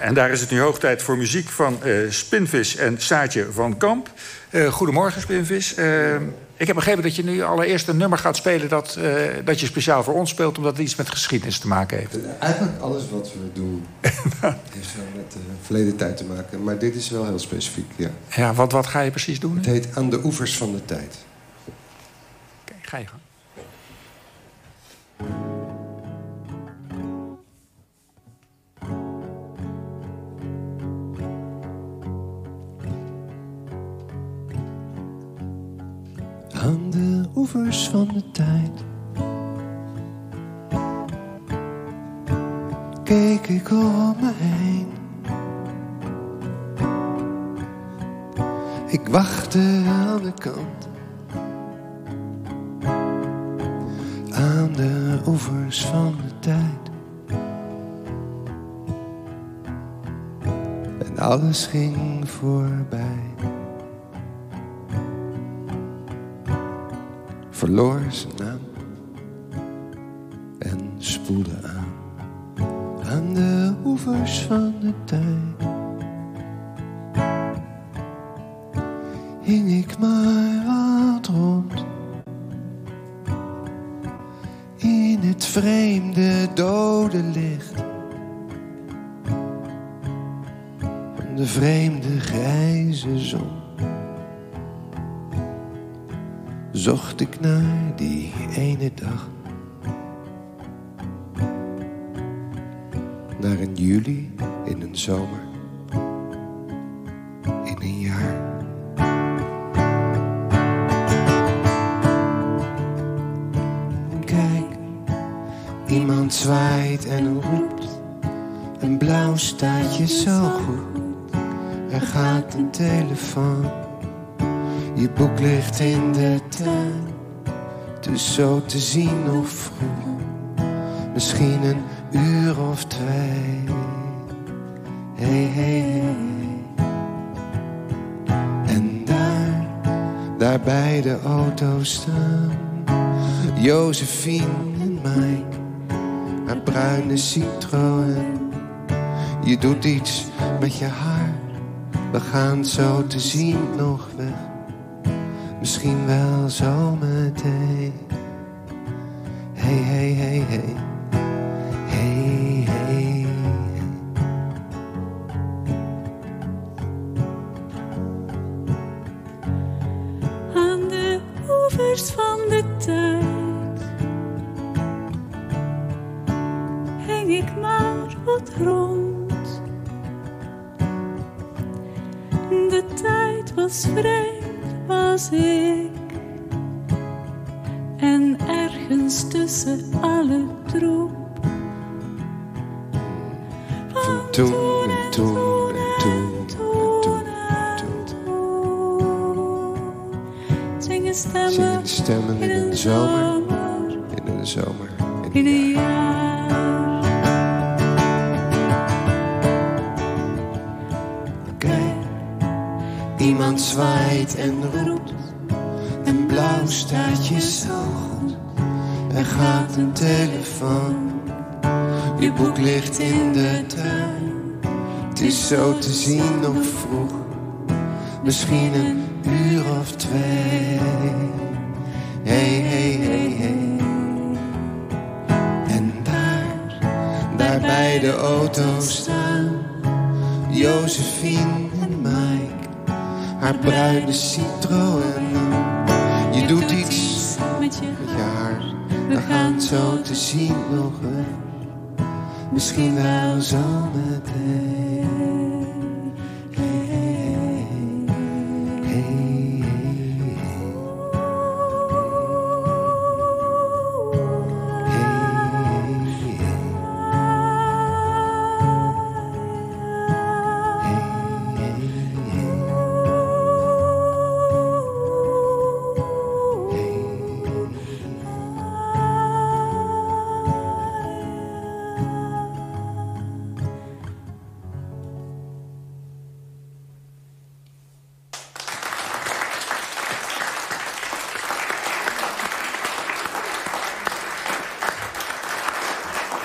en daar is het nu hoog tijd voor muziek van uh, Spinvis en Saatje van Kamp. Uh, goedemorgen, Spinvis. Uh, ik heb begrepen dat je nu allereerst een nummer gaat spelen... Dat, dat je speciaal voor ons speelt, omdat het iets met geschiedenis te maken heeft. Eigenlijk alles wat we doen heeft wel met de verleden tijd te maken. Maar dit is wel heel specifiek, ja. Ja, wat, wat ga je precies doen? Het heet Aan de oevers van de tijd. Oké, ga je gang. Aan de oevers van de tijd. Keek ik om me heen. Ik wachtte aan de kant. Aan de oevers van de tijd. En alles ging voorbij. Verloor zijn naam en spoelde aan aan de oevers van de tijd. Hing ik maar wat rond in het vreemde dode licht van de vreemde grijze zon. Zocht ik naar die ene dag. Naar een juli in een zomer, in een jaar. Kijk, iemand zwaait en roept, een blauw staat je zo goed. Er gaat een telefoon je boek ligt in de tuin, dus zo te zien of vroeg. Misschien een uur of twee. Hey, hey, hey. En daar, daar bij de auto staan, Josephine en Mike, haar bruine Citroën. Je doet iets met je haar, we gaan zo te zien nog weg misschien wel zometeen. Hey, hey, hey, hey. Hey, hey. Aan de oevers van de tijd hing ik maar wat rond. De tijd was vrij was ik. En ergens tussen alle troep. Van toen en toen en toen en toen. Zingen stemmen, stemmen in een zomer. In een zomer. In een jaar. Iemand zwaait en roept, en blauw staat je zo goed. Er gaat een telefoon, je boek ligt in de tuin. Het is zo te zien nog vroeg, misschien een uur of twee. Hey, hey, hey, hey. En daar, daar bij de auto staan, Josephine haar bruine Citroën. Je doet iets met je, haar, we gaan zo te zien nog Misschien wel zo meteen.